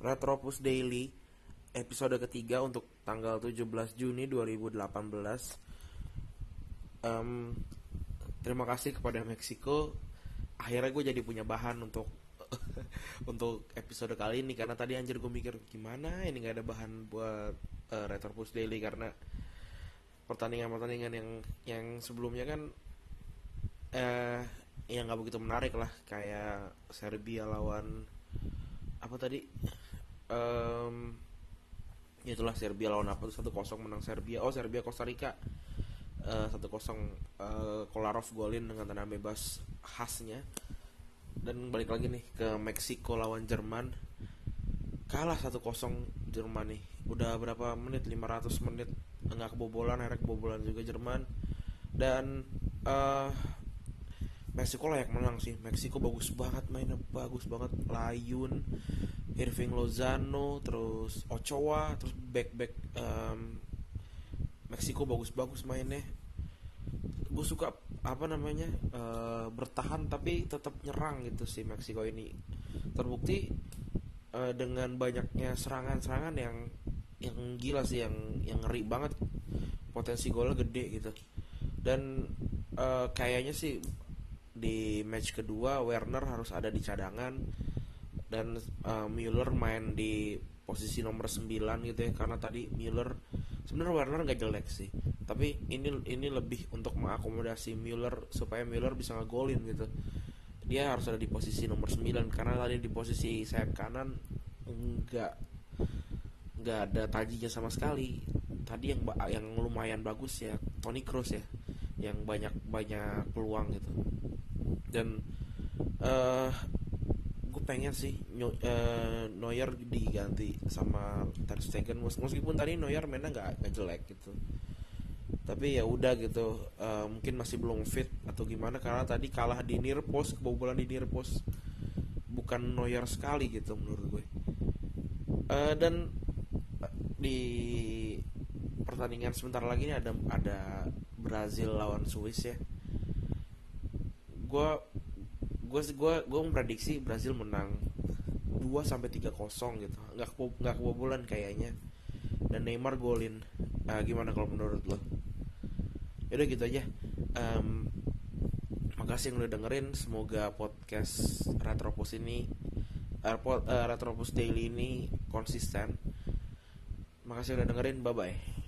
Retropus Daily episode ketiga untuk tanggal 17 Juni 2018. Um, terima kasih kepada Meksiko. Akhirnya gue jadi punya bahan untuk untuk episode kali ini. Karena tadi anjir gue mikir gimana? Ini nggak ada bahan buat uh, Retropus Daily. Karena pertandingan-pertandingan yang yang sebelumnya kan eh yang nggak begitu menarik lah. Kayak Serbia lawan apa tadi um, itulah Serbia lawan apa tuh? Satu kosong menang Serbia. Oh Serbia Costa Rica. Eh, satu uh, kosong uh, Kolarov golin dengan tendangan bebas khasnya. Dan balik lagi nih ke Meksiko lawan Jerman. Kalah satu kosong Jerman nih udah berapa menit? 500 menit. Nggak kebobolan akhirnya kebobolan juga Jerman. Dan uh, Meksiko layak menang sih. Meksiko bagus banget mainnya bagus banget. Layun Irving Lozano terus Ochoa terus back back um, Meksiko bagus-bagus mainnya. Gue suka apa namanya uh, bertahan tapi tetap nyerang gitu sih Meksiko ini. Terbukti uh, dengan banyaknya serangan-serangan yang yang gila sih yang yang ngeri banget. Potensi golnya gede gitu. Dan uh, kayaknya sih di match kedua Werner harus ada di cadangan dan uh, Müller main di posisi nomor 9 gitu ya karena tadi Müller sebenarnya Werner nggak jelek sih tapi ini ini lebih untuk mengakomodasi Müller supaya Müller bisa ngegolin gitu. Dia harus ada di posisi nomor 9 karena tadi di posisi sayap kanan nggak nggak ada tajinya sama sekali. Tadi yang yang lumayan bagus ya Toni Kroos ya yang banyak banyak peluang gitu. Dan uh, gue pengen sih uh, Neuer diganti sama Ter Stegen. Meskipun tadi Neuer mainnya nggak nggak jelek gitu. Tapi ya udah gitu uh, mungkin masih belum fit atau gimana karena tadi kalah di near post kebobolan di near post. Bukan Neuer sekali gitu menurut gue. Uh, dan di pertandingan sebentar lagi ini ada ada Brazil lawan Swiss ya. Gue gue gue gue memprediksi Brazil menang 2 sampai tiga kosong gitu. Nggak nggak kebobolan kayaknya. Dan Neymar golin. Uh, gimana kalau menurut lo? Udah gitu aja. Um, makasih yang udah dengerin. Semoga podcast Retropus ini uh, uh, Retropus Daily ini konsisten. Makasih udah dengerin. Bye bye